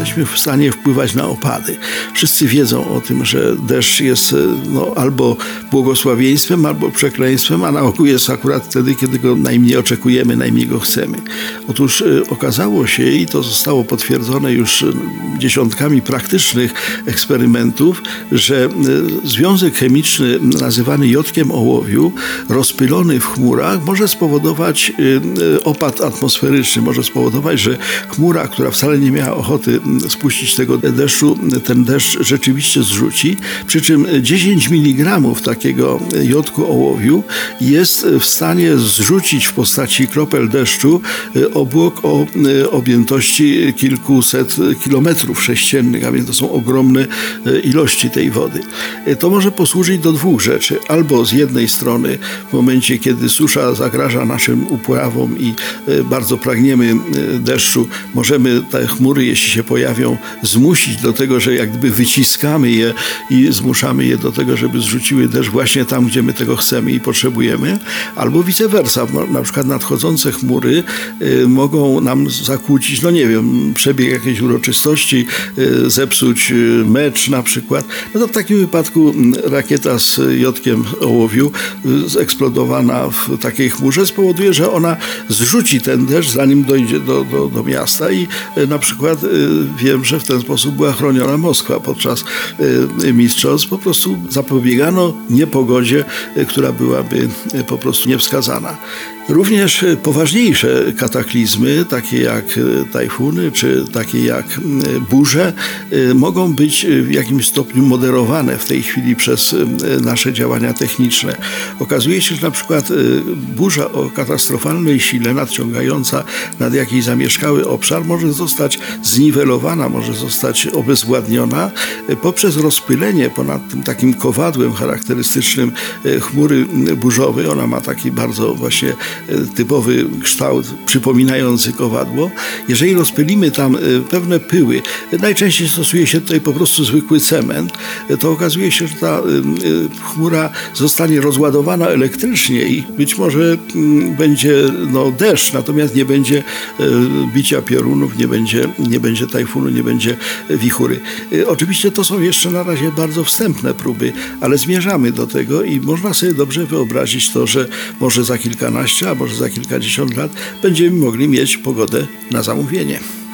Jesteśmy w stanie wpływać na opady. Wszyscy wiedzą o tym, że deszcz jest no, albo błogosławieństwem, albo przekleństwem, a na ogół jest akurat wtedy, kiedy go najmniej oczekujemy, najmniej go chcemy. Otóż y, okazało się, i to zostało potwierdzone już y, dziesiątkami praktycznych eksperymentów, że związek chemiczny nazywany jodkiem ołowiu, rozpylony w chmurach, może spowodować opad atmosferyczny, może spowodować, że chmura, która wcale nie miała ochoty spuścić tego deszczu, ten deszcz rzeczywiście zrzuci. Przy czym 10 mg takiego jodku ołowiu jest w stanie zrzucić w postaci kropel deszczu obłok o objętości kilkuset kilometrów sześciennych, a więc to są ogromne ilości tej wody. To może posłużyć do dwóch rzeczy. Albo z jednej strony w momencie, kiedy susza zagraża naszym upławom i bardzo pragniemy deszczu, możemy te chmury, jeśli się pojawią, zmusić do tego, że jak gdyby wyciskamy je i zmuszamy je do tego, żeby zrzuciły deszcz właśnie tam, gdzie my tego chcemy i potrzebujemy, albo vice versa. Na przykład nadchodzące chmury y, mogą nam zakłócić, no nie wiem, przebieg jakiejś uroczystości, y, zepsuć y, mecz na przykład. No to w takim wypadku rakieta z jodkiem ołowiu zeksplodowana w takiej chmurze spowoduje, że ona zrzuci ten deszcz, zanim dojdzie do, do, do miasta i na przykład wiem, że w ten sposób była chroniona Moskwa podczas y, mistrzostw. Po prostu zapobiegano niepogodzie, y, która byłaby y, po prostu niewskazana. Również poważniejsze kataklizmy, takie jak tajfuny czy takie jak burze, mogą być w jakimś stopniu moderowane w tej chwili przez nasze działania techniczne. Okazuje się, że na przykład burza o katastrofalnej sile nadciągająca nad jakiś zamieszkały obszar może zostać zniwelowana, może zostać obezwładniona poprzez rozpylenie ponad tym takim kowadłem charakterystycznym chmury burzowej. Ona ma taki bardzo właśnie typowy kształt przypominający kowadło. Jeżeli rozpylimy tam e, pewne pyły, najczęściej stosuje się tutaj po prostu zwykły cement, to okazuje się, że ta e, chmura zostanie rozładowana elektrycznie i być może będzie no, deszcz, natomiast nie będzie e, bicia piorunów, nie będzie, nie będzie tajfunu, nie będzie wichury. Oczywiście to są jeszcze na razie bardzo wstępne próby, ale zmierzamy do tego i można sobie dobrze wyobrazić to, że może za kilkanaście, a może za kilkadziesiąt lat będziemy mogli mieć pogodę na zamówienie.